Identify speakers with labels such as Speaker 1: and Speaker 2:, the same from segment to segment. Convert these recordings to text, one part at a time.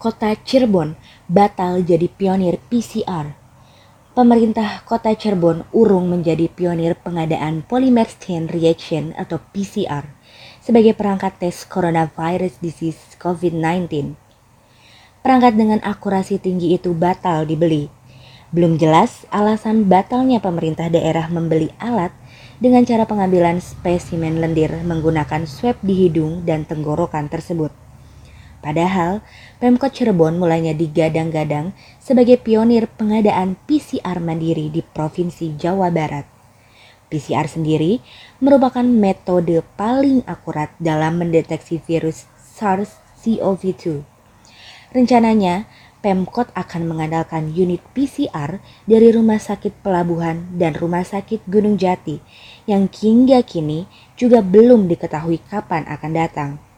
Speaker 1: Kota Cirebon batal jadi pionir PCR. Pemerintah Kota Cirebon urung menjadi pionir pengadaan polymer chain reaction atau PCR sebagai perangkat tes coronavirus disease COVID-19. Perangkat dengan akurasi tinggi itu batal dibeli. Belum jelas alasan batalnya pemerintah daerah membeli alat dengan cara pengambilan spesimen lendir menggunakan swab di hidung dan tenggorokan tersebut. Padahal, Pemkot Cirebon mulainya digadang-gadang sebagai pionir pengadaan PCR mandiri di Provinsi Jawa Barat. PCR sendiri merupakan metode paling akurat dalam mendeteksi virus SARS-CoV-2. Rencananya, Pemkot akan mengandalkan unit PCR dari Rumah Sakit Pelabuhan dan Rumah Sakit Gunung Jati yang hingga kini juga belum diketahui kapan akan datang.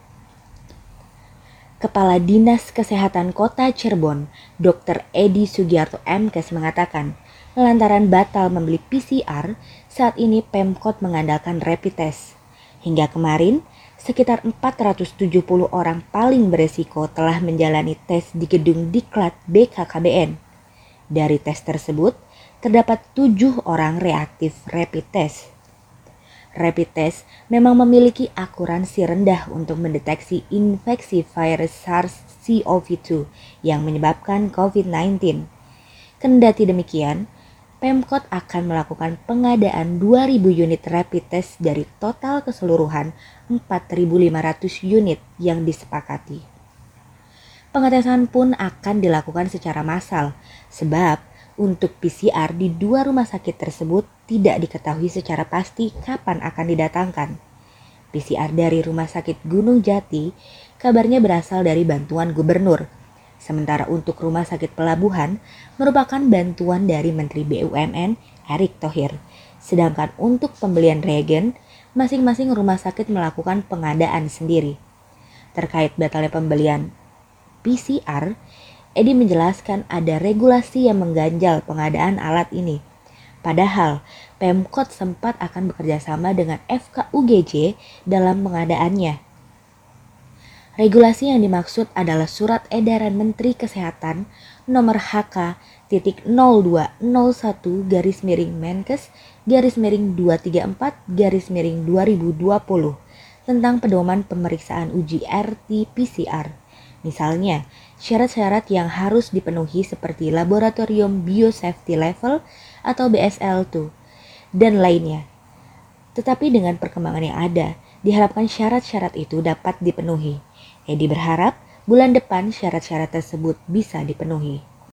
Speaker 1: Kepala Dinas Kesehatan Kota Cirebon, Dr. Edi Sugiarto MKes mengatakan, lantaran batal membeli PCR, saat ini Pemkot mengandalkan rapid test. Hingga kemarin, sekitar 470 orang paling beresiko telah menjalani tes di gedung Diklat BKKBN. Dari tes tersebut, terdapat tujuh orang reaktif rapid test rapid test memang memiliki akuransi rendah untuk mendeteksi infeksi virus SARS-CoV-2 yang menyebabkan COVID-19. Kendati demikian, Pemkot akan melakukan pengadaan 2.000 unit rapid test dari total keseluruhan 4.500 unit yang disepakati. Pengetesan pun akan dilakukan secara massal, sebab untuk PCR di dua rumah sakit tersebut tidak diketahui secara pasti kapan akan didatangkan. PCR dari Rumah Sakit Gunung Jati kabarnya berasal dari bantuan gubernur. Sementara untuk Rumah Sakit Pelabuhan merupakan bantuan dari Menteri BUMN Erick Thohir. Sedangkan untuk pembelian reagen, masing-masing rumah sakit melakukan pengadaan sendiri. Terkait batalnya pembelian PCR, Edi menjelaskan ada regulasi yang mengganjal pengadaan alat ini. Padahal Pemkot sempat akan bekerja sama dengan FKUGJ dalam pengadaannya. Regulasi yang dimaksud adalah Surat Edaran Menteri Kesehatan nomor HK titik 0201 garis miring Menkes garis miring 234 garis miring 2020 tentang pedoman pemeriksaan uji RT-PCR. Misalnya, syarat-syarat yang harus dipenuhi seperti Laboratorium Biosafety Level atau BSL-2 dan lainnya. Tetapi dengan perkembangan yang ada, diharapkan syarat-syarat itu dapat dipenuhi. Edi berharap bulan depan syarat-syarat tersebut bisa dipenuhi.